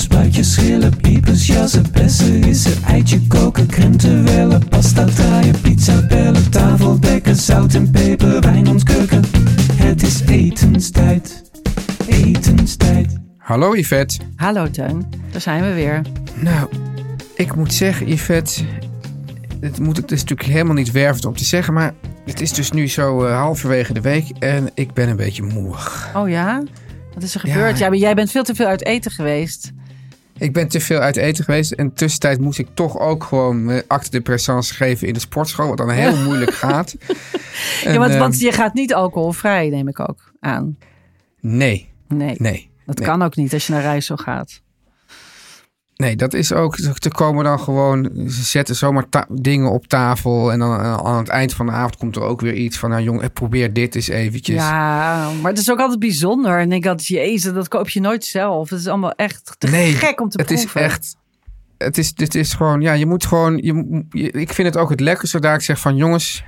Spuitjes, schillen, piepers, jassen, bessen, rissen, eitje koken, krenten wellen, pasta draaien, pizza bellen, tafel dekken, zout en peper, wijn ontkurken. Het is etenstijd, etenstijd. Hallo Yvette. Hallo Teun, daar zijn we weer. Nou, ik moet zeggen Yvette, het moet ik dus natuurlijk helemaal niet wervend om te zeggen, maar het is dus nu zo eh, halverwege de week en ik ben een beetje moe. Oh ja? Wat is er gebeurd? Ja, maar jij bent veel te veel uit eten geweest. Ik ben te veel uit eten geweest en tussentijd moest ik toch ook gewoon eh, acte de présence geven in de sportschool, wat dan heel moeilijk gaat. En, ja, want, want je gaat niet alcoholvrij, neem ik ook aan. Nee, Nee, nee. dat nee. kan ook niet als je naar reis zo gaat. Nee, dat is ook. Er komen dan gewoon. Ze zetten zomaar dingen op tafel. En dan eh, aan het eind van de avond komt er ook weer iets van. Nou, jong, probeer dit eens eventjes. Ja, maar het is ook altijd bijzonder. En ik had, jezus, dat koop je nooit zelf. Het is allemaal echt te nee, gek om te het proeven. is echt. Het is, dit is gewoon. Ja, je moet gewoon. Je, je- ik vind het ook het lekkerste zodra ik zeg van jongens,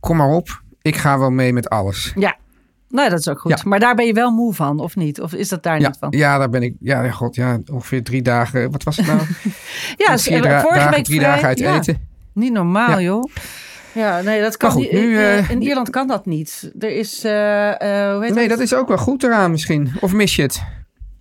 kom maar op. Ik ga wel mee met alles. Ja, nou dat is ook goed. Ja. Maar daar ben je wel moe van, of niet? Of is dat daar Ja, niet van? ja, daar ben ik. Ja, god, ja, ongeveer drie dagen. Wat was het nou? Ja, eh, dra- vorige dagen, week drie vrij- dagen uit ja. eten. Niet normaal, joh. Ja, nee, dat kan goed, nu, Eh, eh, in Ierland kan dat niet. Er is, eh, eh, hoe heet Nee, het? dat is ook wel goed eraan misschien. Of mis je het?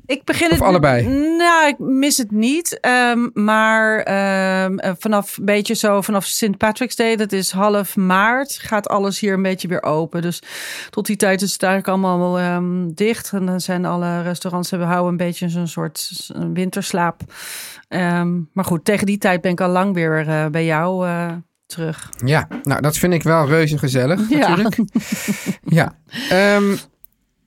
Ik begin Of het allebei? Nou, ik mis het niet. Ehm, maar ehm, eh, vanaf een beetje zo vanaf St. Patrick's Day, dat is half maart, gaat alles hier een beetje weer open. Dus tot die tijd is het eigenlijk allemaal ehm, dicht. En dan zijn alle restaurants hebben houden een beetje zo'n soort winterslaap. Maar goed, tegen die tijd ben ik al lang weer eh, bij jou eh, terug. Ja, nou, dat vind ik wel reuze gezellig Ja. natuurlijk. Ja.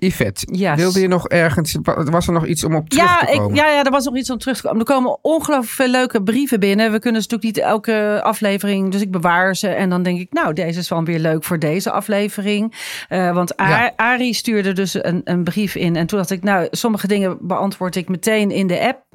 Yvette, Yes. wilde je nog ergens... Was er nog iets om op terug Ja, te komen? ik, ja, ja, er was nog iets om terug te komen. Er komen ongelooflijk veel leuke brieven binnen. We kunnen dus natuurlijk niet elke aflevering, dus ik bewaar ze. En dan denk ik, nou, deze is wel weer leuk voor deze aflevering. Eh, want A- Ja. Arie stuurde dus een, een brief in. En toen dacht ik, nou, sommige dingen beantwoord ik meteen in de app.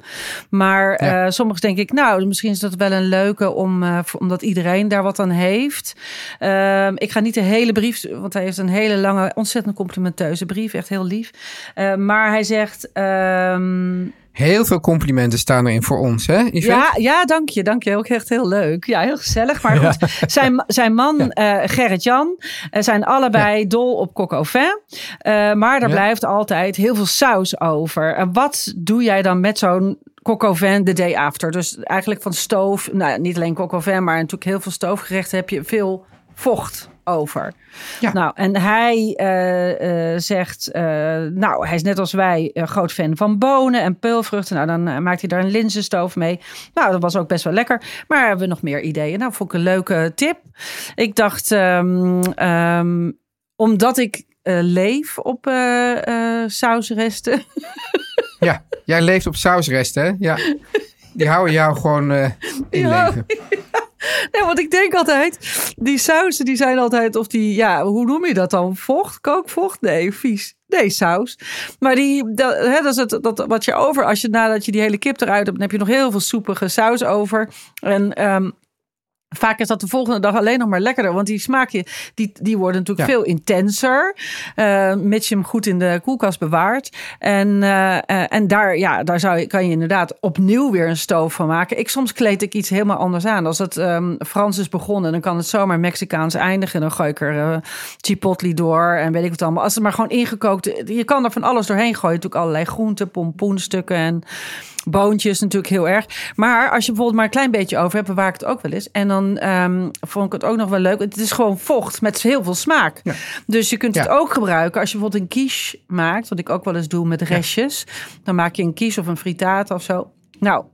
Maar Ja. eh, sommige denk ik, nou, misschien is dat wel een leuke om, eh, omdat iedereen daar wat aan heeft. Ehm, ik ga niet de hele brief, want hij heeft een hele lange, ontzettend complimenteuze brief. Echt heel lief. Eh, maar hij zegt. ehm, Heel veel complimenten staan erin voor ons, hè Yvette? ja, ja, dank je. Dank je. Ook echt heel leuk. Ja, heel gezellig. Maar goed, zijn, zijn man eh, Gerrit-Jan eh, zijn allebei dol op coq au vin. Eh, maar er blijft altijd heel veel saus over. En wat doe jij dan met zo'n coq au vin de day after? Dus eigenlijk van stoof, nou niet alleen coq au vin, maar natuurlijk heel veel stoofgerechten heb je veel vocht over. Ja. Nou, en hij eh, eh, zegt, eh, nou, hij is net als wij groot fan van bonen en peulvruchten. Nou, dan maakt hij daar een linzenstoof mee. Nou, dat was ook best wel lekker. Maar hebben we nog meer ideeën? Nou, vond ik een leuke tip. Ik dacht, ehm, ehm, omdat ik leef op sausresten. Ja, jij leeft op sausresten, hè? Ja. Die houden jou gewoon in Ja. leven. Nee, want ik denk altijd, die sausen die zijn altijd, of die, ja, hoe noem je dat dan? Vocht, kookvocht? Nee, vies. Nee, saus. Maar die, dat, hè, dat is het, dat, wat je over, als je nadat je die hele kip eruit hebt, dan heb je nog heel veel soepige saus over. En ehm, Vaak is dat de volgende dag alleen nog maar lekkerder. Want die smaakje, die, die worden natuurlijk Ja. veel intenser. eh, mits je hem goed in de koelkast bewaart. En, eh, eh, en daar, ja, daar zou je, kan je inderdaad opnieuw weer een stoof van maken. Ik, soms kleed ik iets helemaal anders aan. Als het ehm, Frans is begonnen, dan kan het zomaar Mexicaans eindigen. Dan gooi ik er chipotle door en weet ik wat allemaal. Als het maar gewoon ingekookt... Je kan er van alles doorheen gooien. Natuurlijk allerlei groenten, pompoenstukken en boontjes natuurlijk heel erg. Maar als je bijvoorbeeld maar een klein beetje over hebt, bewaar ik het ook wel eens. En dan ehm, vond ik het ook nog wel leuk. Het is gewoon vocht met heel veel smaak. Dus je kunt het ook gebruiken als je bijvoorbeeld een quiche maakt. Wat ik ook wel eens doe met restjes. Dan maak je een quiche of een frittata of zo. Nou,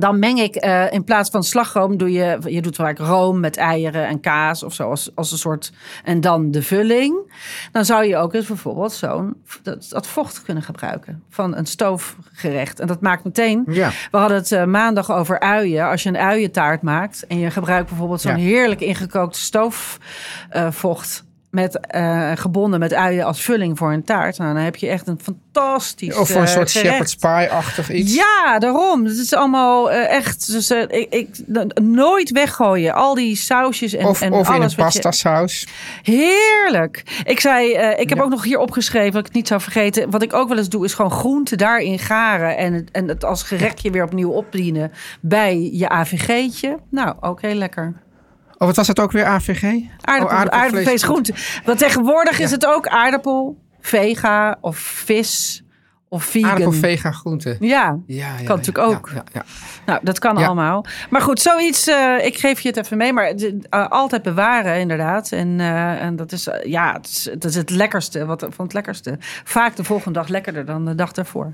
dan meng ik eh, in plaats van slagroom doe je, je doet vaak room met eieren en kaas of zo als, als een soort en dan de vulling. Dan zou je ook eens bijvoorbeeld zo'n dat, dat vocht kunnen gebruiken van een stoofgerecht. En dat maakt meteen. Ja. We hadden het eh, maandag over uien. Als je een uientaart maakt en je gebruikt bijvoorbeeld zo'n Ja. heerlijk ingekookte stoofvocht. Met eh, gebonden met uien als vulling voor een taart. Nou, dan heb je echt een fantastisch Of voor een eh, soort gerecht. shepherd's pie-achtig iets. Ja, daarom. Het is allemaal eh, echt. Dus, ik, ik, nooit weggooien. Al die sausjes en, Of, en of in alles een wat je- pasta saus. Heerlijk. Ik zei, ik heb Ja. ook nog hier opgeschreven, wat ik het niet zou vergeten. Wat ik ook wel eens doe, is gewoon groenten daarin garen. En het, en het als gerechtje weer opnieuw opdienen bij je AVG'tje. Nou, ook heel lekker. Oh, wat was het ook weer, AVG? Aardappel, Oh, aardappelvlees. groente. Want tegenwoordig is het ook aardappel, vega of vis of vegan. Aardappel, vega, groente. Ja, Ja, ja, kan natuurlijk ook. Ja, ja. Nou, dat kan allemaal. Maar goed, zoiets, eh, ik geef je het even mee. Maar eh, altijd bewaren, inderdaad. En, eh, en dat is, ja, het is, dat is het lekkerste wat, van het lekkerste. Vaak de volgende dag lekkerder dan de dag ervoor.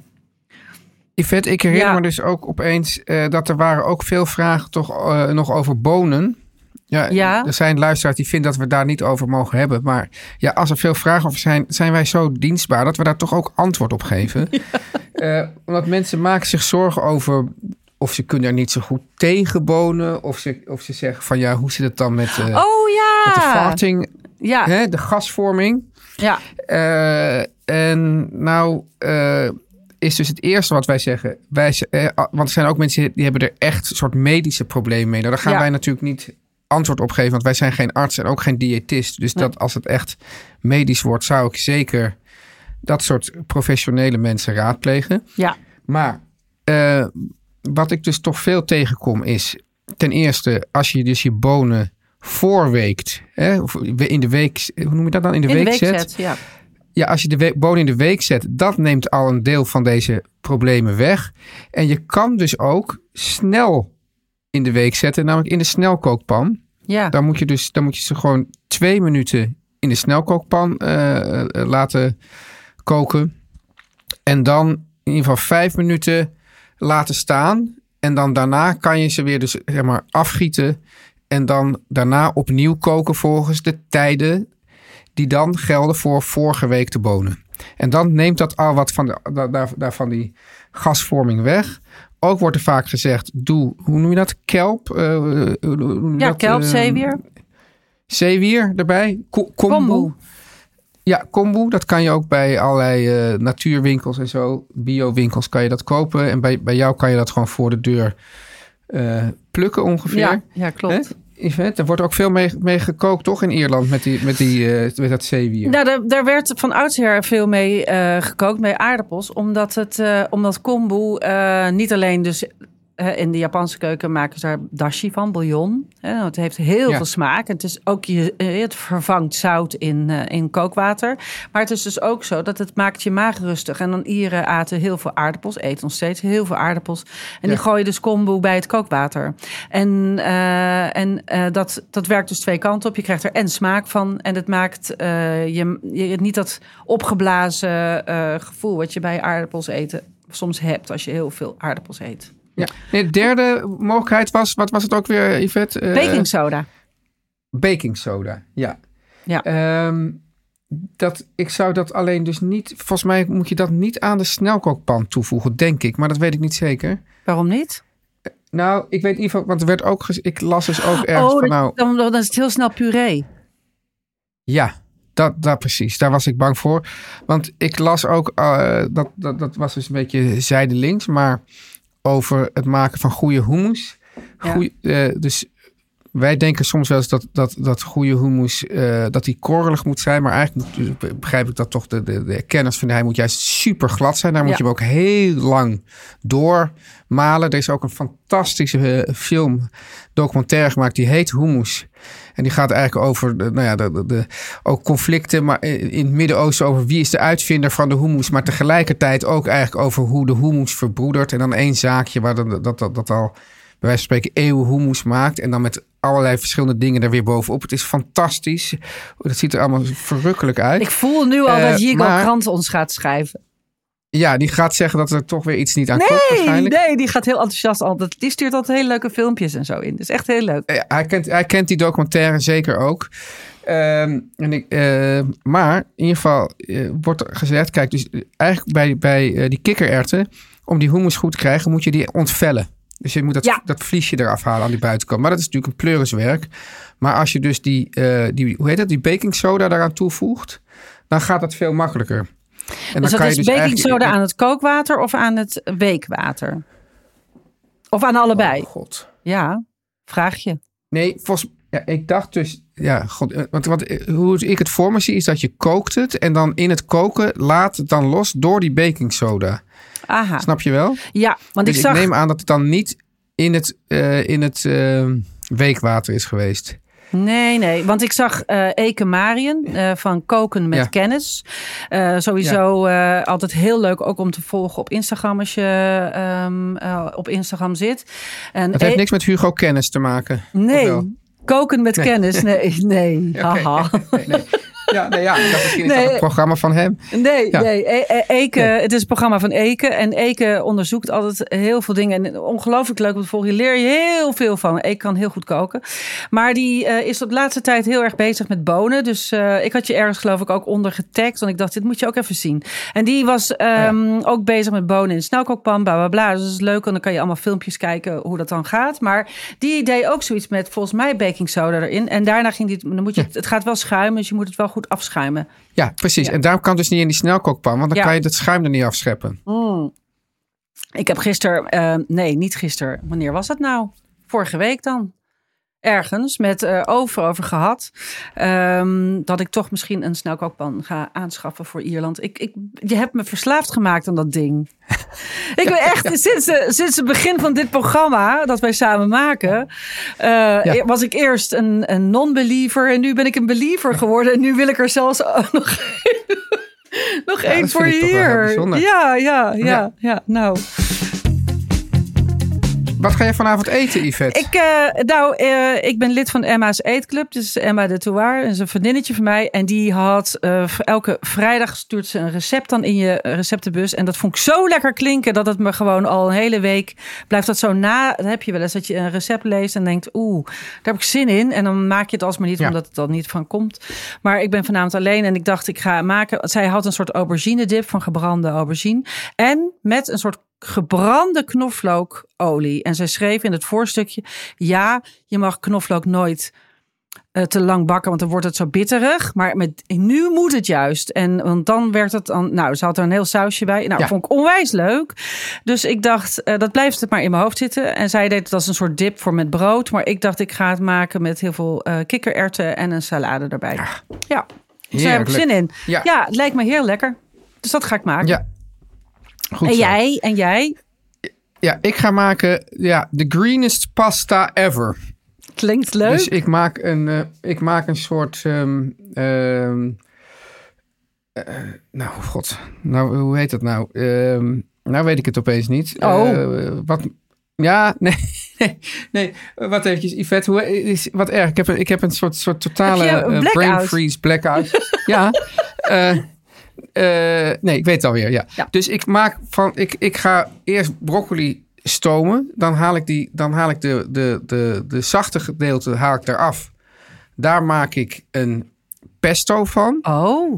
Yvette, ik herinner me dus ook opeens dat er waren ook veel vragen toch nog over bonen. Ja, Ja. er zijn luisteraars die vinden dat we daar niet over mogen hebben. Maar ja, als er veel vragen over zijn, zijn wij zo dienstbaar dat we daar toch ook antwoord op geven. Eh, omdat mensen maken zich zorgen over of ze kunnen er niet zo goed tegen bonen. Of ze, of ze zeggen van ja, hoe zit het dan met, eh, Oh met de ja! farting, Ja, hè, de gasvorming. ja. Eh, en nou is dus het eerste wat wij zeggen. Wij, want er zijn ook mensen die hebben er echt een soort medische problemen mee. Nou, daar gaan Ja. wij natuurlijk niet antwoord op geven. Want wij zijn geen arts en ook geen diëtist. Dus dat als het echt medisch wordt, zou ik zeker dat soort professionele mensen raadplegen. ja. Maar eh, wat ik dus toch veel tegenkom is... ten eerste, als je dus je bonen voorweekt... Hè, of in de week... Hoe noem je dat dan? In de, In de week, week zet. ja. Ja, als je de bonen in de week zet, dat neemt al een deel van deze problemen weg. En je kan dus ook snel in de week zetten, namelijk in de snelkookpan. Ja, Dan moet je dus dan moet je ze gewoon twee minuten in de snelkookpan eh, eh, laten koken. En dan in ieder geval vijf minuten laten staan. En dan daarna kan je ze weer dus zeg maar afgieten. En dan daarna opnieuw koken volgens de tijden die dan gelden voor vorige week de bonen. En dan neemt dat al wat van, de, da- daar, daarvan die gasvorming weg. Ook wordt er vaak gezegd, doe, hoe noem je dat? Kelp? Eh, eh, ja dat? kelp, Eh, zeewier. Zeewier erbij. Ko- kombu. Kombu. Ja, kombu. Dat kan je ook bij allerlei eh, natuurwinkels en zo. Biowinkels kan je dat kopen. En bij, bij jou kan je dat gewoon voor de deur plukken ongeveer. Ja, ja, klopt. Hè? Yvette, er wordt ook veel mee, mee gekookt, toch? In Ierland met, die, met, die, eh, met dat zeewier. Nou, daar, daar werd van oudsher veel mee eh, gekookt, met aardappels. Omdat, het, eh, omdat kombu niet alleen dus... in de Japanse keuken maken ze daar dashi van, bouillon. Het heeft heel Ja. veel smaak. Het, is ook je, eh, het vervangt zout in, eh, in kookwater. Maar het is dus ook zo dat het maakt je maag rustig. En dan Ieren aten heel veel aardappels, eten nog steeds heel veel aardappels. En die Ja. gooien dus kombu bij het kookwater. En, eh, en dat, dat werkt dus twee kanten op. Je krijgt er en smaak van. En het maakt eh, je, je niet dat opgeblazen gevoel wat je bij aardappels eten soms hebt als je heel veel aardappels eet. Ja. Nee, de derde mogelijkheid was, wat was het ook weer, Yvette? Eh, Baking soda. baking soda, ja. Ja. Ehm, dat, ik zou dat alleen dus niet... Volgens mij moet je dat niet aan de snelkookpan toevoegen, denk ik. Maar dat weet ik niet zeker. Waarom niet? Nou, ik weet in ieder geval... Want er werd ook... Ik las dus ook ergens oh, van... Nou, dan, dan is het heel snel puree. ja, dat, dat precies. Daar was ik bang voor. Want ik las ook... eh, dat, dat, dat was dus een beetje zijdelings. Maar over het maken van goede hummus. Ja. Goeie, eh, dus Wij denken soms wel eens dat, dat, dat goede hummus, eh, dat die korrelig moet zijn. Maar eigenlijk moet- begrijp ik dat toch de, de, de kenners vinden. Hij moet juist super glad zijn. Daar moet Ja. je hem ook heel lang doormalen. Er is ook een fantastische eh, film, documentaire gemaakt. Die heet Hummus. En die gaat eigenlijk over de, nou ja, de, de, de- ook conflicten maar in het Midden-Oosten over wie is de uitvinder van de hummus. Maar tegelijkertijd ook eigenlijk over hoe de hummus verbroedert. En dan één zaakje waar dat, dat, dat, dat al wijze van spreken eeuwen hummus maakt. En dan met allerlei verschillende dingen er weer bovenop. Het is fantastisch. Het ziet er allemaal verrukkelijk uit. Ik voel nu al Eh, dat Jigo maar- Krant ons gaat schrijven. Ja, die gaat zeggen dat er toch weer iets niet aan klopt Nee, waarschijnlijk. nee, die gaat heel enthousiast altijd. Die stuurt altijd hele leuke filmpjes en zo in. Dat is echt heel leuk. Hij, kent, hij kent die documentaire zeker ook. Ehm, en ik, eh, maar in ieder geval eh, wordt gezegd... Kijk, dus eh, eigenlijk bij, bij eh, die kikkererwten... om die hummus goed te krijgen, moet je die ontvellen. Dus je moet dat, Ja. dat vliesje eraf halen aan die buitenkant. Maar dat is natuurlijk een pleuriswerk. Maar als je dus die, eh, die hoe heet dat, die baking soda daaraan toevoegt... dan gaat dat veel makkelijker. En Dus dat is baking eigenlijk- soda aan het kookwater of aan het weekwater? Of aan allebei? Oh, God. Ja, vraag je. Nee, volgens ja, ik dacht dus, ja, god, eh, want, want eh, hoe ik het voor me zie is dat je kookt het en dan in het koken laat het dan los door die baking soda. Aha. Snap je wel? Ja, want dus ik ik, zag... neem aan dat het dan niet in het, eh, in het eh, weekwater is geweest. Nee, nee, want ik zag eh Eke Marien eh, van Koken met Ja. Kennis. Sowieso altijd heel leuk ook om te volgen op Instagram als je ehm, eh, op Instagram zit. En Het heeft E- niks met Hugo Kennis te maken. Nee, koken met kennis. Nee, nee. Haha. Nee, nee. Ja, nee, ja, misschien is Nee. dat een programma van hem. Nee, Ja. nee. E- E- Eke, Nee. Het is een programma van Eke. En Eke onderzoekt altijd heel veel dingen. En ongelooflijk leuk om te volgen. Je leer je heel veel van. Eke kan heel goed koken. Maar die eh, is op de laatste tijd heel erg bezig met bonen. Dus eh, ik had je ergens geloof ik ook onder getagd. Want ik dacht, dit moet je ook even zien. En die was ehm, ook bezig met bonen in snelkookpan. Bla, bla, bla. Dus dat is leuk. En dan kan je allemaal filmpjes kijken hoe dat dan gaat. Maar die deed ook zoiets met volgens mij baking soda erin. En daarna ging die, dan moet je, het- het gaat wel schuimen. Dus je moet het wel goed afschuimen. Ja, precies. En daarom kan het dus niet in die snelkookpan, want dan Ja. kan je het schuim er niet afscheppen. Ik heb gisteren, eh, nee, niet gisteren. Wanneer was het nou? Vorige week dan. Ergens met eh over over gehad. ehm, dat ik toch misschien een snelkookpan ga aanschaffen voor Ierland. Ik, ik, je hebt me verslaafd gemaakt aan dat ding. ik ben echt, sinds, sinds het begin van dit programma, dat wij samen maken, eh, was ik eerst een, een non-believer. En nu ben ik een believer geworden. En nu wil ik er zelfs nog, nog één voor heel hier. Ja, ja, ja, ja, Ja. Nou. Wat ga je vanavond eten, Yvette? Ik, eh, nou, eh, ik ben lid van Emma's Eetclub. Dus Emma de Touar is een vriendinnetje van mij. En die had eh, elke vrijdag stuurt ze een recept dan in je receptenbus. En dat vond ik zo lekker klinken dat het me gewoon al een hele week blijft dat zo na. Dan heb je wel eens dat je een recept leest en denkt, oeh, daar heb ik zin in. En dan maak je het alsmaar niet, Ja. omdat het dan niet van komt. Maar ik ben vanavond alleen en ik dacht, ik ga maken. Zij had een soort aubergine dip van gebrande aubergine. En met een soort gebrande knoflookolie. En zij schreef in het voorstukje: ja, je mag knoflook nooit eh, te lang bakken, want dan wordt het zo bitterig. Maar met, nu moet het juist. En want dan werd het dan. Nou, ze had er een heel sausje bij. Nou, Ja. vond ik onwijs leuk. Dus ik dacht, eh, dat blijft het maar in mijn hoofd zitten. En zij deed het als een soort dip voor met brood. Maar ik dacht, ik ga het maken met heel veel eh kikkererwten en een salade erbij. Ja, dus daar heb ik zin in. Ja. Ja. het lijkt me heel lekker. Dus dat ga ik maken. Ja. Goed en zo. jij? En jij? Ja, ik ga maken ja, the greenest pasta ever. Klinkt leuk. Dus ik maak een, eh, ik maak een soort. ehm, ehm, eh, nou, god. Nou, hoe heet dat nou? Ehm, nou weet ik het opeens niet. Oh. Eh, wat. Ja, nee, nee, nee. Wat eventjes, Yvette, hoe, is, wat erg. Ik heb, een- ik heb een soort, soort totale brain freeze blackout. ja. Eh, nee, ik weet het alweer, ja. Ja. Dus ik maak van, ik, ik ga eerst broccoli stomen. Dan haal ik, die, dan haal ik de, de, de, de zachte gedeelte haal ik eraf. Daar maak ik een pesto van. Oh,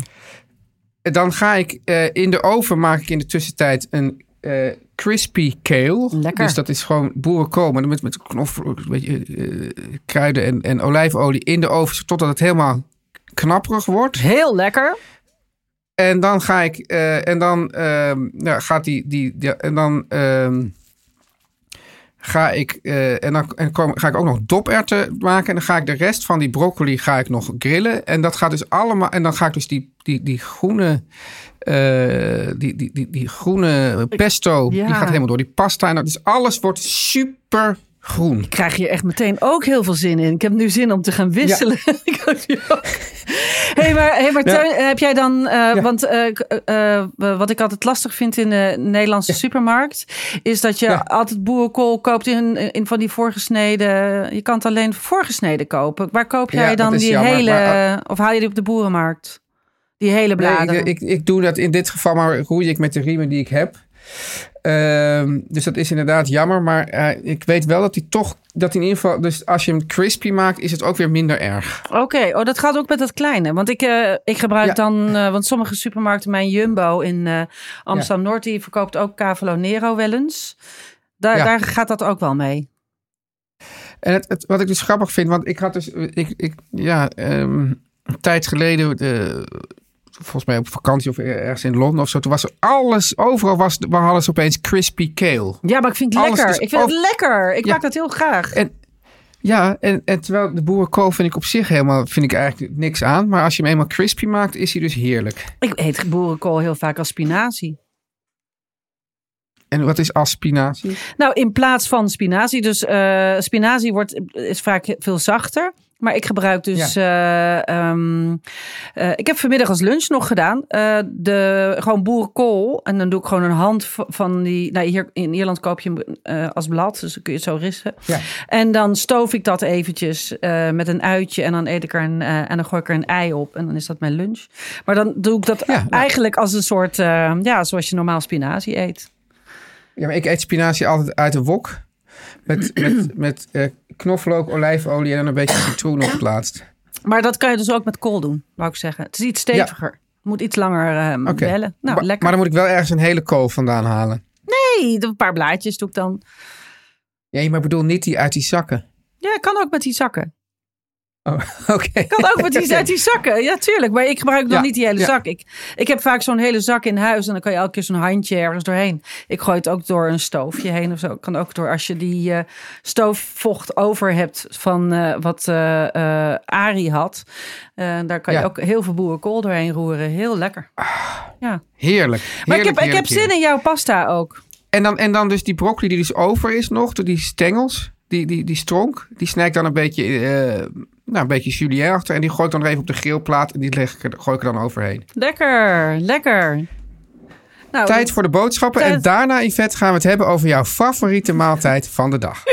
Dan ga ik eh, in de oven maak ik in de tussentijd een eh, crispy kale. Lekker. Dus dat is gewoon boerenkool, maar dan met, met knoflook, een beetje kruiden en, en olijfolie in de oven totdat het helemaal knapperig wordt. heel lekker. En dan ga ik eh, en dan ehm, ja, gaat die, die, die- en dan ehm, ga ik, eh, en dan en kom, ga ik ook nog doperwten maken. En dan ga ik de rest van die broccoli ga ik nog grillen. En dat gaat dus allemaal. En dan ga ik dus die, die, die groene. eh, die, die, die, die groene pesto. Ja. Die gaat helemaal door die pasta. En dat is alles wordt super groen. krijg je echt meteen ook heel veel zin in. Ik heb nu zin om te gaan wisselen. Ik ook ook. hey, maar, hey, maar Ja. Teun, heb jij dan... eh, Want eh, eh, eh, wat ik altijd lastig vind in de Nederlandse supermarkt... is dat je Ja. altijd boerenkool koopt in, in van die voorgesneden... Je kan het alleen voorgesneden kopen. Waar koop jij Ja, dan die jammer, hele... maar, of haal je die op de boerenmarkt? Die hele Nee, bladeren? ik, ik, ik doe dat in dit geval, maar roei ik met de riemen die ik heb. Ehm, dus dat is inderdaad jammer. Maar eh, ik weet wel dat hij toch, dat in ieder geval, dus als je hem crispy maakt, is het ook weer minder erg. Oké, oh, dat gaat ook met dat kleine. Want ik, eh, ik gebruik Ja. dan, eh, want sommige supermarkten, mijn Jumbo in Amsterdam Noord, die verkoopt ook Cavolo Nero wel eens. Daar, Ja. daar gaat dat ook wel mee. En het, het, wat ik dus grappig vind, want ik had dus, ik, ik, ja, ehm, een tijd geleden, volgens mij op vakantie of ergens in Londen of zo, toen was er alles, overal was, we hadden ze opeens crispy kale. Ja, maar ik vind het Alles lekker. ik vind het lekker. Ik Ja. maak dat heel graag. En ja, en, en terwijl de boerenkool vind ik op zich helemaal, vind ik eigenlijk niks aan. Maar als je hem eenmaal crispy maakt, is hij dus heerlijk. Ik eet boerenkool heel vaak als spinazie. En wat is als spinazie? Nou, in plaats van spinazie. Dus eh, spinazie wordt, is vaak veel zachter. Maar ik gebruik dus. eh, ehm, eh, ik heb vanmiddag als lunch nog gedaan. eh, de, gewoon boerenkool. En dan doe ik gewoon een hand van die. Nou, hier in Ierland koop je hem als blad. Dus dan kun je het zo rissen. Ja. En dan stoof ik dat eventjes met een uitje. En dan eet ik er een. en dan gooi ik er een ei op. En dan is dat mijn lunch. Maar dan doe ik dat Ja, nou. eigenlijk als een soort. ja, zoals je normaal spinazie eet. Ja, maar ik eet spinazie altijd uit de wok. Met, met, met eh, knoflook, olijfolie en dan een beetje citroen op het laatst. Maar dat kan je dus ook met kool doen, wou ik zeggen. Het is iets steviger. Moet iets langer Oké. bellen. Nou, maar, lekker. maar dan moet ik wel ergens een hele kool vandaan halen. Nee, een paar blaadjes doe ik dan. Ja, maar bedoel niet die uit die zakken. Ja, kan ook met die zakken. Oh, oké. Kan ook met die, uit die zakken. Ja, tuurlijk. Maar ik gebruik Ja, niet die hele ja. zak. Ik, ik heb vaak zo'n hele zak in huis. En dan kan je elke keer zo'n handje ergens doorheen. Ik gooi het ook door een stoofje heen of zo. Kan ook door als je die eh, stoofvocht over hebt van eh, wat eh eh Ari had. Daar kan je ook heel veel boerenkool doorheen roeren. Heel lekker. Ja. Heerlijk. Maar ik heb, heerlijk, ik heb zin heerlijk. in jouw pasta ook. En dan, en dan dus die broccoli die dus over is nog, door die stengels, die, die, die stronk, die snij ik dan een beetje, eh, nou, een beetje julienne achter. En die gooi ik dan even op de grillplaat en die leg ik gooi ik er dan overheen. Lekker, lekker. Nou, Tijd voor de boodschappen. En daarna, Yvette, gaan we het hebben over jouw favoriete maaltijd van de dag.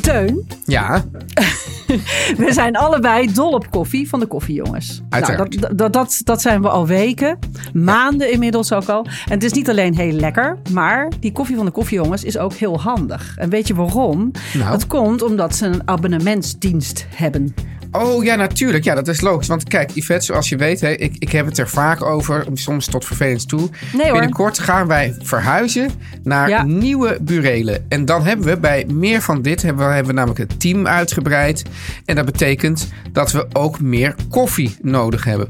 Teun, Ja, we zijn allebei dol op koffie van de koffiejongens. Uiteraard. Nou, dat, dat, dat, dat zijn we al weken, maanden inmiddels ook al. En het is niet alleen heel lekker, maar die koffie van de koffiejongens is ook heel handig. En weet je waarom? Nou. Dat komt omdat ze een abonnementsdienst hebben. Oh ja, natuurlijk. Ja, dat is logisch. Want kijk, Yvette, zoals je weet, hè, ik, ik heb het er vaak over, soms tot vervelend toe. Nee. Binnenkort gaan wij verhuizen naar Ja. nieuwe burelen. En dan hebben we bij meer van dit, hebben we, hebben we namelijk het team uitgebreid. En dat betekent dat we ook meer koffie nodig hebben.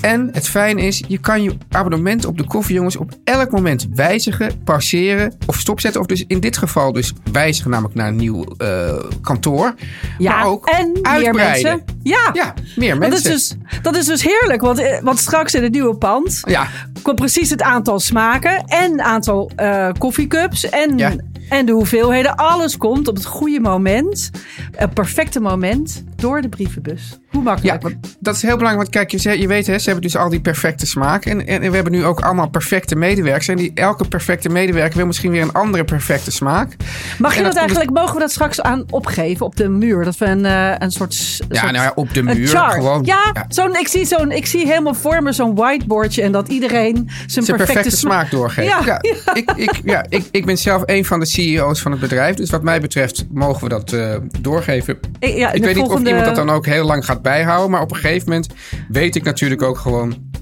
En het fijn is, je kan je abonnement op de koffiejongens op elk moment wijzigen, pauzeren of stopzetten. Of dus in dit geval dus wijzigen namelijk naar een nieuw eh, kantoor. Ja, maar ook en meer uitbreiden. Mensen. Ja, Ja, meer Dat is, mensen. dus, dat is dus heerlijk, want, eh, want straks in het nieuwe pand Ja, komt precies het aantal smaken en aantal eh koffiecups en, Ja. en de hoeveelheden. Alles komt op het goede moment, het perfecte moment, door de brievenbus. Hoe ja makkelijk. want dat is heel belangrijk. Want kijk, je, weet, hè, ze hebben dus al die perfecte smaak. En, en, en we hebben nu ook allemaal perfecte medewerkers. En die, elke perfecte medewerker wil misschien weer een andere perfecte smaak. Mag je dat, eigenlijk, mogen we dat straks aan opgeven op de muur? Dat we een, eh, een soort... Ja, soort- nou ja, op de muur gewoon. Ja, Ja. Zo'n, ik, zie zo'n, ik zie helemaal voor me zo'n whiteboardje en dat iedereen zijn, Zijn perfecte, perfecte sma- smaak doorgeeft. Ja, Ja, Ik, ik, ja ik, ik ben zelf een van de CEO's van het bedrijf. Dus wat mij betreft mogen we dat eh, doorgeven. Ik- ja, ik weet niet volgende- iemand dat dan ook heel lang gaat bijhouden. Maar op een gegeven moment weet ik natuurlijk ook gewoon...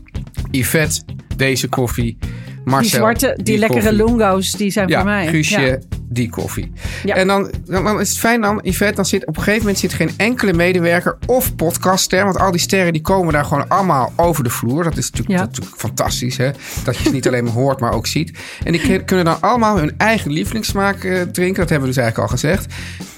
Yvette, deze koffie. Marcel, Die zwarte, die, lekkere koffie. lungo's, die zijn Ja, voor mij. Guusje, Ja. die koffie. Ja. En dan, dan, is het fijn dan, Yvette, dan zit op een gegeven moment zit geen enkele medewerker of podcastster, want al die sterren die komen daar gewoon allemaal over de vloer. Dat is natuurlijk, dat is natuurlijk fantastisch, hè? Dat je ze niet alleen maar hoort, maar ook ziet. En die kun- kunnen dan allemaal hun eigen lievelingssmaak eh, drinken. Dat hebben we dus eigenlijk al gezegd.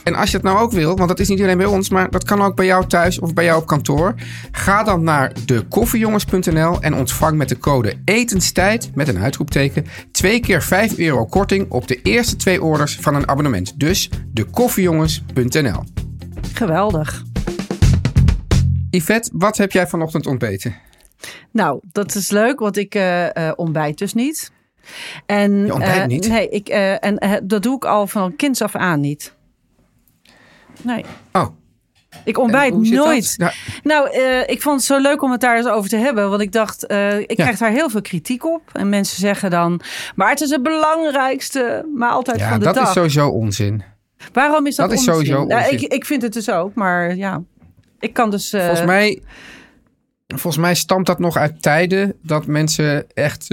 En als je het nou ook wil, want dat is niet alleen bij ons, maar dat kan ook bij jou thuis of bij jou op kantoor. Ga dan naar dekoffiejongens.nl en ontvang met de code etenstijd met een uitroepteken twee keer 5 euro korting op de eerste twee orders van een abonnement. Dus dekoffiejongens.nl. Geweldig. Yvette, wat heb jij vanochtend ontbeten? Nou, dat is leuk, want ik eh, eh, ontbijt dus niet. En, Je ontbijt eh, niet? Nee, ik, en dat doe ik al van kinds af aan niet. Nee, Oh, ik ontbijt dat? nooit. Nou, Nou, eh, ik vond het zo leuk om het daar eens over te hebben. Want ik dacht, eh, ik krijg daar heel veel kritiek op. En mensen zeggen dan, maar het is het belangrijkste maaltijd ja, van de dat dag. is sowieso onzin. Waarom is dat, dat is onzin? sowieso Nou, onzin. ik, ik vind het dus ook, maar ja. Ik kan dus... eh, Volgens mij, volgens mij stamt dat nog uit tijden dat mensen echt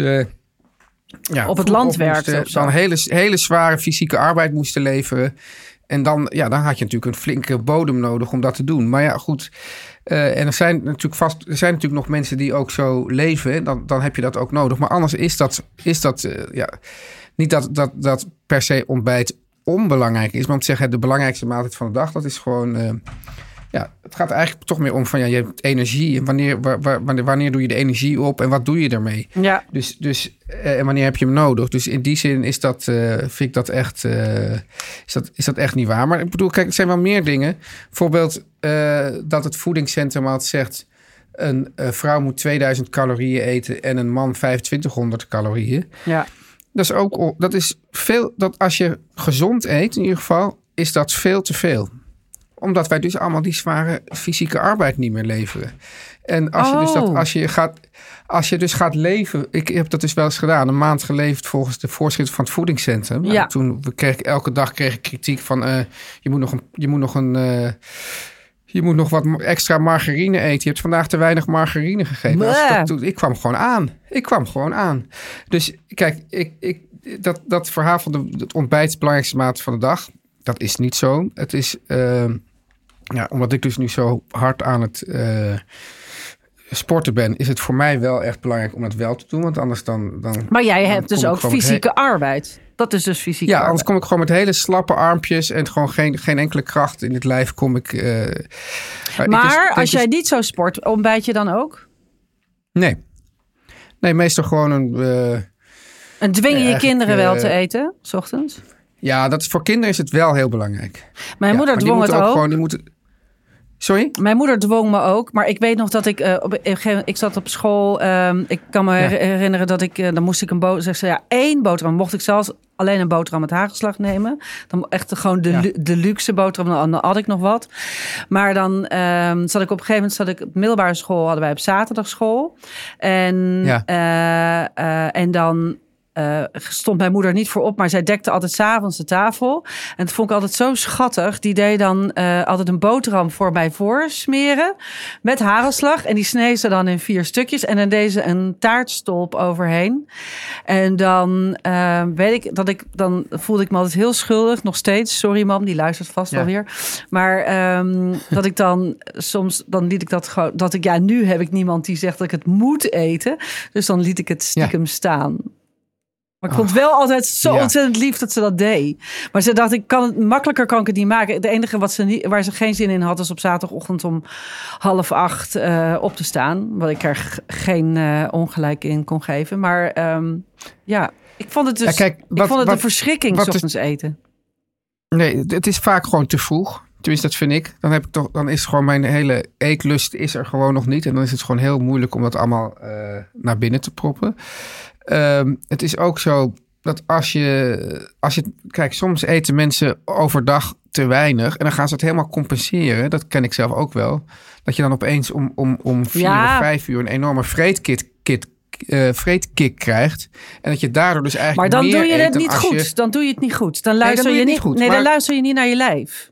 ja, Op het land werkten. Dan hele, hele zware fysieke arbeid moesten leveren. En dan, ja, dan had je natuurlijk een flinke bodem nodig om dat te doen. Maar ja, goed. eh, en er zijn natuurlijk vast, er zijn natuurlijk nog mensen die ook zo leven. Dan, dan heb je dat ook nodig. Maar anders is dat, is dat eh, ja, niet dat, dat, dat per se ontbijt onbelangrijk is. Maar om te zeggen, de belangrijkste maaltijd van de dag, dat is gewoon. Ja, het gaat eigenlijk toch meer om van ja, je hebt energie. En wanneer, wa- wa- wanneer, wanneer doe je de energie op en wat doe je ermee? ja, Dus, dus eh, en wanneer heb je hem nodig? Dus in die zin is dat, eh, vind ik dat echt, eh, is, dat, is dat echt niet waar. Maar ik bedoel, kijk, er zijn wel meer dingen. Bijvoorbeeld dat het voedingscentrum altijd zegt... een vrouw moet 2000 calorieën eten en een man 2500 calorieën. ja. Dat is ook dat is veel. Dat als je gezond eet, in ieder geval, is dat veel te veel. Omdat wij dus allemaal die zware fysieke arbeid niet meer leveren. En als je dus dat, Oh. als je gaat, als je dus gaat leven, ik heb dat dus wel eens gedaan, een maand geleefd volgens de voorschriften van het voedingscentrum. Nou, Ja. toen we kreeg ik elke dag kreeg ik kritiek van, eh, je moet nog een, je moet nog een. eh, je moet nog wat extra margarine eten. Je hebt vandaag te weinig margarine gegeten. Als ik, Bleh. dat doe- ik kwam gewoon aan. Ik kwam gewoon aan. Dus kijk, ik, ik, dat, dat verhaal van de, het ontbijt is de belangrijkste maat van de dag. Dat is niet zo. Het is, ehm, ja, omdat ik dus nu zo hard aan het eh, sporten ben, is het voor mij wel echt belangrijk om dat wel te doen. Want anders dan. dan Maar jij dan hebt dus ook fysieke arbeid. Dat is dus fysieke ja, arbeid. anders kom ik gewoon met hele slappe armpjes en gewoon geen, geen enkele kracht in het lijf kom ik. eh, maar dus als jij dus- niet zo sport, ontbijt je dan ook? Nee. Nee, meestal gewoon een. eh, En dwingen je kinderen wel te eten, s ochtends? ja, dat is, voor kinderen is het wel heel belangrijk. Mijn Ja, moeder dwong het moeten ook. Gewoon, die moeten, sorry? Mijn moeder dwong me ook, maar ik weet nog dat ik eh, op een gegeven moment, ik zat op school. ehm, ik kan me Ja. herinneren dat ik, eh, dan moest ik een boterham, zeg ze ja, één boterham. Mocht ik zelfs alleen een boterham met hagelslag nemen, dan echt gewoon de, Ja. de luxe boterham, dan, had ik nog wat. Maar dan ehm, zat ik op een gegeven moment, zat ik op middelbare school, hadden wij op zaterdag school. En, Ja. eh, en dan eh, stond mijn moeder niet voor op, maar zij dekte altijd s'avonds de tafel. En dat vond ik altijd zo schattig. Die deed dan eh, altijd een boterham voor mij voorsmeren met hagelslag. En die sneed ze dan in vier stukjes. En dan deed ze een taartstolp overheen. En dan eh, weet ik dat ik, dan voelde ik me altijd heel schuldig. Nog steeds. Sorry mam, die luistert vast Ja. alweer. Maar ehm, dat ik dan soms, dan liet ik dat gewoon, dat ik, ja, nu heb ik niemand die zegt dat ik het moet eten. Dus dan liet ik het stiekem staan. Maar ik vond het wel altijd zo Ja. ontzettend lief dat ze dat deed. Maar ze dacht, ik kan het makkelijker kan ik het niet maken. Het enige wat ze niet, waar ze geen zin in had, was op zaterdagochtend om half acht eh, op te staan. Wat ik er geen eh, ongelijk in kon geven. Maar ehm, ja, ik vond het dus. Ja, kijk, ik vond het wat- een verschrikking, wat s is- ochtends eten. Nee, het- het is vaak gewoon te vroeg. Tenminste, dat vind ik. Dan, heb ik toch, dan is gewoon mijn hele eetlust is er gewoon nog niet. En dan is het gewoon heel moeilijk om dat allemaal eh, naar binnen te proppen. Ehm, het is ook zo dat als je, als je... Kijk, soms eten mensen overdag te weinig. En dan gaan ze het helemaal compenseren. Dat ken ik zelf ook wel. Dat je dan opeens om, om, om vier Ja. of vijf uur een enorme vreetkit... Kit, eh, vreetkick krijgt. En dat je daardoor dus Maar eigenlijk dan meer doe je het dan niet goed. je- Dan doe je het niet goed. Dan dan luister je niet. goed, nee, dan maar- luister je niet naar je lijf.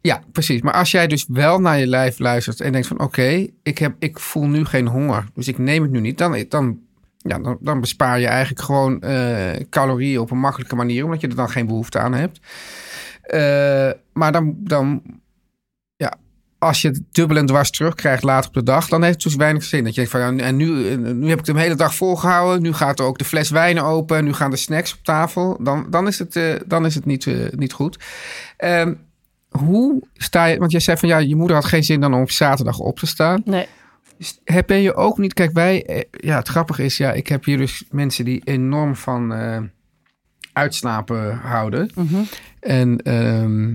Ja, precies. Maar als jij dus wel naar je lijf luistert en denkt van oké, ik ik, ik voel nu geen honger, dus ik neem het nu niet, dan, dan, ja, dan, dan bespaar je eigenlijk gewoon eh, calorieën op een makkelijke manier, omdat je er dan geen behoefte aan hebt. Eh, maar dan, dan, ja, als je het dubbel en dwars terugkrijgt later op de dag, dan heeft het dus weinig zin. Dat je denkt van, ja, en nu, nu heb ik de hele dag volgehouden. Nu gaat er ook de fles wijn open. Nu gaan de snacks op tafel. Dan, dan is het, eh, dan is het niet, niet goed. Ehm, hoe sta je, want jij zei van ja, je moeder had geen zin dan om op zaterdag op te staan. Nee. Heb ben je ook niet, kijk wij, eh, ja het grappige is, ja ik heb hier dus mensen die enorm van eh, uitslapen houden. En ehm,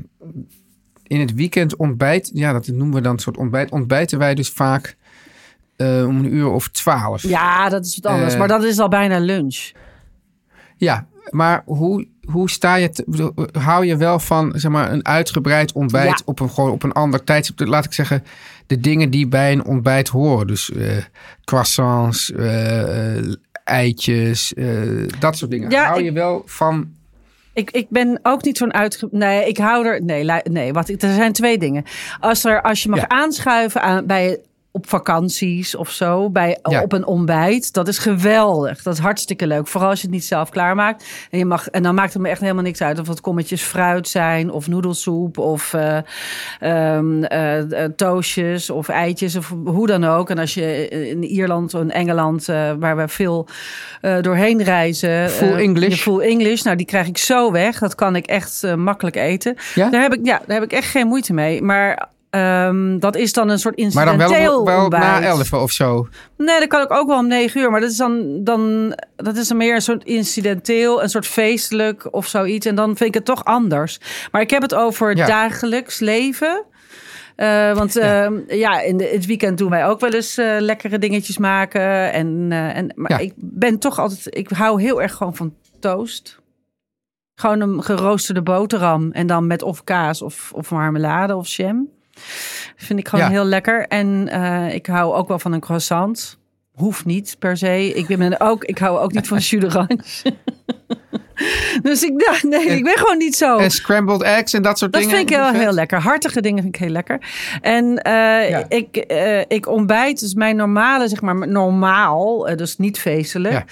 in het weekend ontbijt, ja dat noemen we dan een soort ontbijt, ontbijten wij dus vaak eh, om een uur of twaalf. Ja, dat is wat anders. Maar dat is al bijna lunch. Ja, maar hoe, hoe sta je, te- hou je wel van zeg maar, een uitgebreid ontbijt Ja. op, een, gewoon op een ander tijdstip? Laat ik zeggen, de dingen die bij een ontbijt horen. Dus eh, croissants, eh, eh, eitjes, dat soort dingen. Ja, hou ik- je wel van... Ik, ik ben ook niet zo'n uitge... Nee, ik hou er... Nee, nee wat, er zijn twee dingen. Als, er, als je mag Ja. aanschuiven aan, bij, op vakanties of zo, bij, Ja. op een ontbijt, dat is geweldig. Dat is hartstikke leuk. Vooral als je het niet zelf klaarmaakt. En, je mag, en dan maakt het me echt helemaal niks uit of het kommetjes fruit zijn, of noedelsoep, of eh, ehm, eh, eh, toastjes, of eitjes, of hoe dan ook. En als je in Ierland of in Engeland, waar we veel doorheen reizen. Full English. je Full English, nou die krijg ik zo weg. Dat kan ik echt makkelijk eten. Ja? Daar heb ik, ja, daar heb ik echt geen moeite mee. Maar ehm, dat is dan een soort Maar dan incidenteel wel, wel ontbijt. na elf of zo. Nee, dat kan ik ook wel om negen uur. Maar dat is dan, dan, dat is dan meer een soort incidenteel, een soort feestelijk of zoiets. En dan vind ik het toch anders. Maar ik heb het over Ja. dagelijks leven. Eh, want ja. ja, in de, het weekend doen wij ook wel eens eh, lekkere dingetjes maken. En, eh, en, maar Ja. ik ben toch altijd, ik hou heel erg gewoon van toast. Gewoon een geroosterde boterham. En dan met of kaas of, of marmelade of jam. Vind ik gewoon Ja. heel lekker. En eh, ik hou ook wel van een croissant. Hoeft niet per se. Ik, ben ook, ik hou ook niet van jus d'orange. dus ik, dacht, nee, ik ben gewoon niet zo. En scrambled eggs en dat soort. Dat dingen. vind ik Vet. heel lekker. Hartige dingen vind ik heel lekker. En eh, Ja. ik, eh, ik ontbijt, dus mijn normale, zeg maar, normaal, dus niet feestelijk,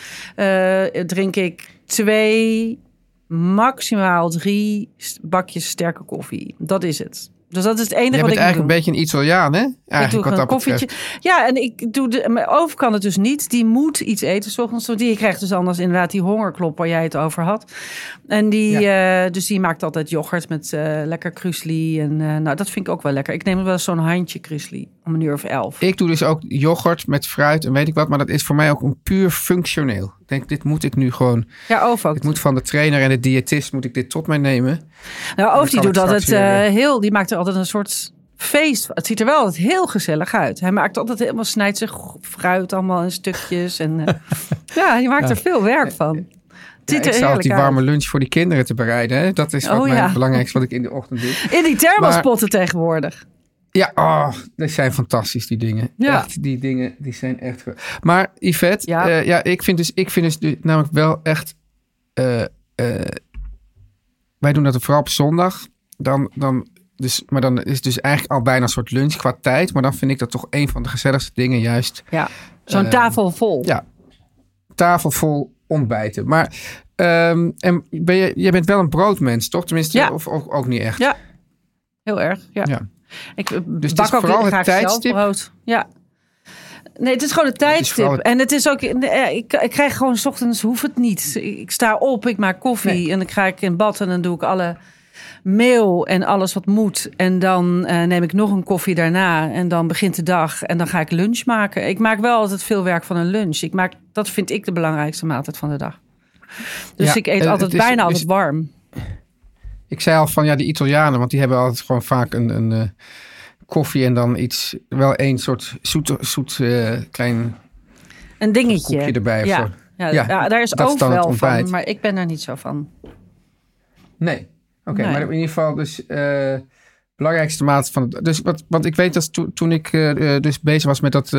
drink ik twee, maximaal drie bakjes sterke koffie. Dat is het. Dus dat is het enige wat ik eigenlijk doe. een beetje een Italiaan, hè? Ik doe Eigenlijk wat een dat koffietje. betreft. Ja, en ik doe de, mijn over kan het dus niet. Die moet iets eten. S ochtends, want die krijgt dus anders inderdaad die hongerklop waar jij het over had. En die, eh, dus die maakt altijd yoghurt met eh, lekker krusli. En eh, nou, dat vind ik ook wel lekker. Ik neem wel zo'n handje krusli om een uur of elf. Ik doe dus ook yoghurt met fruit en weet ik wat. Maar dat is voor mij ook een puur functioneel. Ik denk, dit moet ik nu gewoon... Ja, Oof ook. Het moet van de trainer en de diëtist moet ik dit tot mij nemen. Nou, Oof die doet altijd straks weer, eh, heel, die maakt er altijd een soort feest. Het ziet er wel altijd heel gezellig uit. Hij maakt altijd helemaal, snijdt zich fruit allemaal in stukjes. En eh, ja, je maakt er veel werk van. Ja, ik die uit. warme lunch voor die kinderen te bereiden. Hè? Dat is wat Oh, mijn ja. belangrijkste wat ik in de ochtend doe. In die thermospotten tegenwoordig. Ja, oh, dat zijn fantastisch die dingen. Ja. Echt, die dingen die zijn echt. Maar Yvette, Ja. ja, ja ik vind dus, ik vind dus namelijk wel echt. eh, eh, wij doen dat vooral op zondag. Dan, dan, dus, maar dan is het dus eigenlijk al bijna een soort lunch qua tijd. Maar dan vind ik dat toch een van de gezelligste dingen, juist Ja, zo'n Eh, tafel vol. ja, tafel vol ontbijten. Maar ehm, en ben je, jij bent wel een broodmens, toch? Tenminste, Ja. of, of ook niet echt. Ja. Heel erg, ja. Ja. Ik eh, Dus het bak is ook vooral het tijdstip? brood. Ja. Nee, het is gewoon het tijdstip. het- En het is ook, ik, ik krijg gewoon 's ochtends, hoeft het niet. Ik, sta op, ik maak koffie Nee. en dan ga ik in bad en dan doe ik alle meel en alles wat moet. En dan eh, neem ik nog een koffie daarna en dan begint de dag en dan ga ik lunch maken. Ik maak wel altijd veel werk van een lunch. Ik maak, dat vind ik de belangrijkste maaltijd van de dag. Dus Ja, ik eet eh, altijd het is- bijna is- altijd warm. Ik zei al van ja, die Italianen, want die hebben altijd gewoon vaak een, een eh, koffie en dan iets, wel één soort zoet, zoet eh, klein Een dingetje. koekje erbij of ja. Ja, Ja, ja, daar is dat ook wel van, maar ik ben er niet zo van. Nee. Oké, Nee. maar in ieder geval dus eh belangrijkste maat van het. Dus wat, want ik weet dat to- toen ik dus bezig was met dat,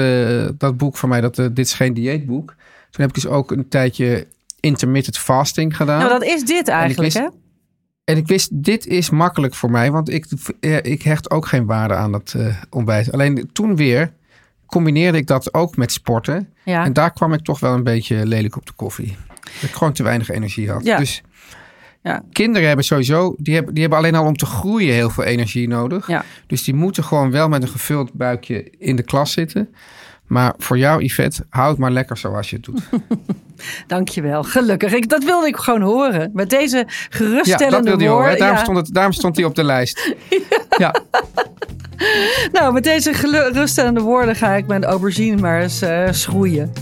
dat boek van mij, dat dit is geen dieetboek. Toen heb ik dus ook een tijdje intermittent fasting gedaan. Nou, dat is dit eigenlijk, wist- hè? En ik wist, dit is makkelijk voor mij, want ik, eh, ik hecht ook geen waarde aan dat eh, ontbijt. Alleen toen weer, combineerde ik dat ook met sporten. Ja. En daar kwam ik toch wel een beetje lelijk op de koffie. Dat ik gewoon te weinig energie had. Ja. Dus Ja. kinderen hebben sowieso, die hebben, die hebben alleen al om te groeien heel veel energie nodig. Dus die moeten gewoon wel met een gevuld buikje in de klas zitten. Maar voor jou, Yvette, houd maar lekker zoals je het doet. Dankjewel. Gelukkig. Ik, dat wilde ik gewoon horen. Met deze Ja, geruststellende dat wilde je horen. woorden. hè? Daarom, ja. stond het, daarom stond hij op de lijst. Ja. Nou, met deze geruststellende woorden ga ik mijn aubergine maar eens eh, schroeien.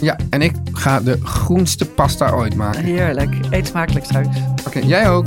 ja, en ik ga de groenste pasta ooit maken. Heerlijk. Eet smakelijk straks. Oké, jij ook.